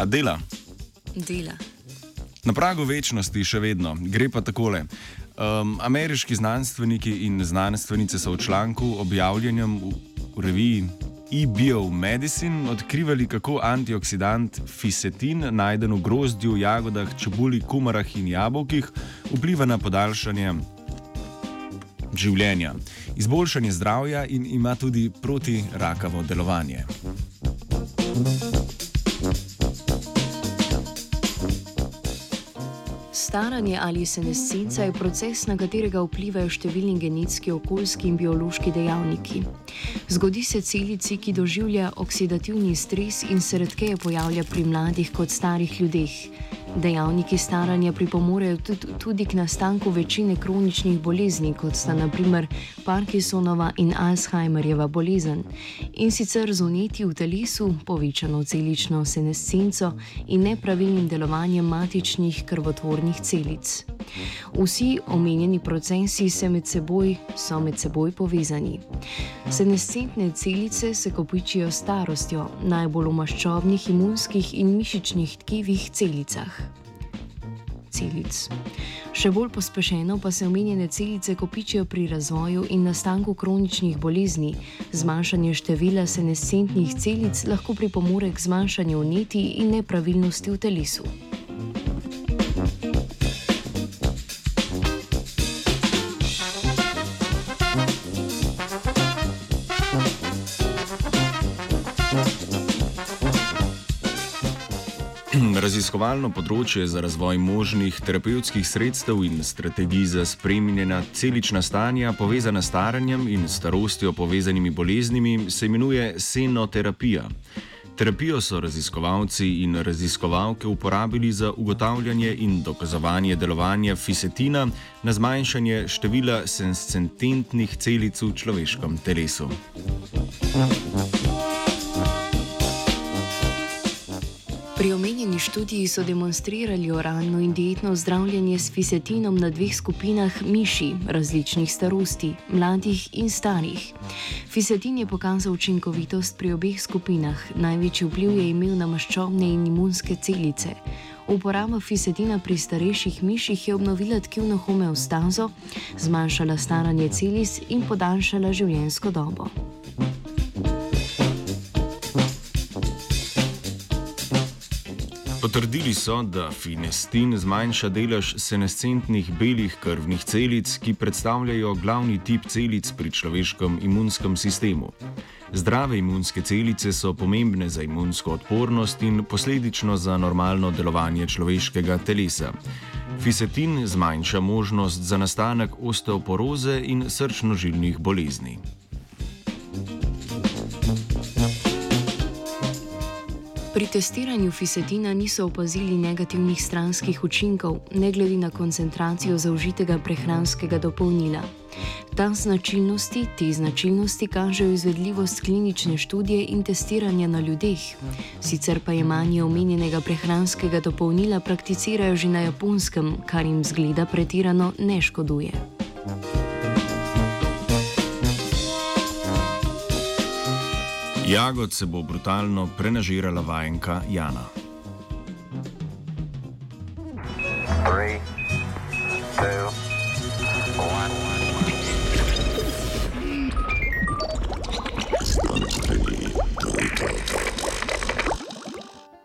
A dela? Dela. Na pragu večnosti še vedno, gre pa takole. Um, ameriški znanstveniki in znanstvenice so v članku objavljenem v, v reviji e-Biomedicine odkrivali, kako antioksidant fisetin, najden v grozdju, jagodah, čebuli, kumarah in jabolkih, vpliva na podaljšanje življenja, izboljšanje zdravja in ima tudi protirakavo delovanje. Staranje ali senescenca je proces, na katerega vplivajo številni genetski, okoljski in biološki dejavniki. Zgodi se celici, ki doživlja oksidativni stres in se redkeje pojavlja pri mladih kot starih ljudeh. Dejavniki staranja pripomorejo tudi k nastanku večine kroničnih bolezni, kot sta naprimer Parkinsonova in Alzheimerjeva bolezen, in sicer z uneti v telesu, povečano celično senescenco in nepravilnim delovanjem matičnih krvotvornih celic. Vsi omenjeni procesi med seboj, so med seboj povezani. Senescentne celice se kopičijo starostjo, najbolj v maščobnih, imunskih in mišičnih tkivih celicah celic. Še bolj pospešeno pa se omenjene celice kopičijo pri razvoju in nastanku kroničnih bolezni. Zmanjšanje števila senescentnih celic lahko pripomore k zmanjšanju vneti in nepravilnosti v telesu. Raziskovalno področje za razvoj možnih terapevtskih sredstev in strategij za spremljanje celična stanja povezana s staranjem in starostjo povezanimi boleznimi se imenuje senoterapija. Terapijo so raziskovalci in raziskovalke uporabili za ugotavljanje in dokazovanje delovanja fisetina na zmanjšanje števila senscententnih celic v človeškem telesu. Pri omenjeni študiji so demonstrirali oralno in dietno zdravljenje s fisetinom na dveh skupinah miši različnih starosti, mladih in starih. Fisetin je pokazal učinkovitost pri obeh skupinah, največji vpliv je imel na maščobne in imunske celice. Uporaba fisetina pri starejših miših je obnovila tkivno homeostazo, zmanjšala staranje celic in podaljšala življenjsko dobo. Potrdili so, da finestin zmanjša delež senescentnih belih krvnih celic, ki predstavljajo glavni tip celic pri človeškem imunskem sistemu. Zdrave imunske celice so pomembne za imunsko odpornost in posledično za normalno delovanje človeškega telesa. Fisetin zmanjša možnost za nastanek osteoporoze in srčno-žilnih bolezni. Pri testiranju fisetina niso opazili negativnih stranskih učinkov, ne glede na koncentracijo zaužitega prehranskega dopolnila. Ta značilnosti, te značilnosti kažejo izvedljivost klinične študije in testiranja na ljudeh. Sicer pa je manje omenjenega prehranskega dopolnila prakticirajo že na japonskem, kar jim zgleda pretirano ne škoduje. Jagod se bo brutalno prenažirala vajenka Jana. Three,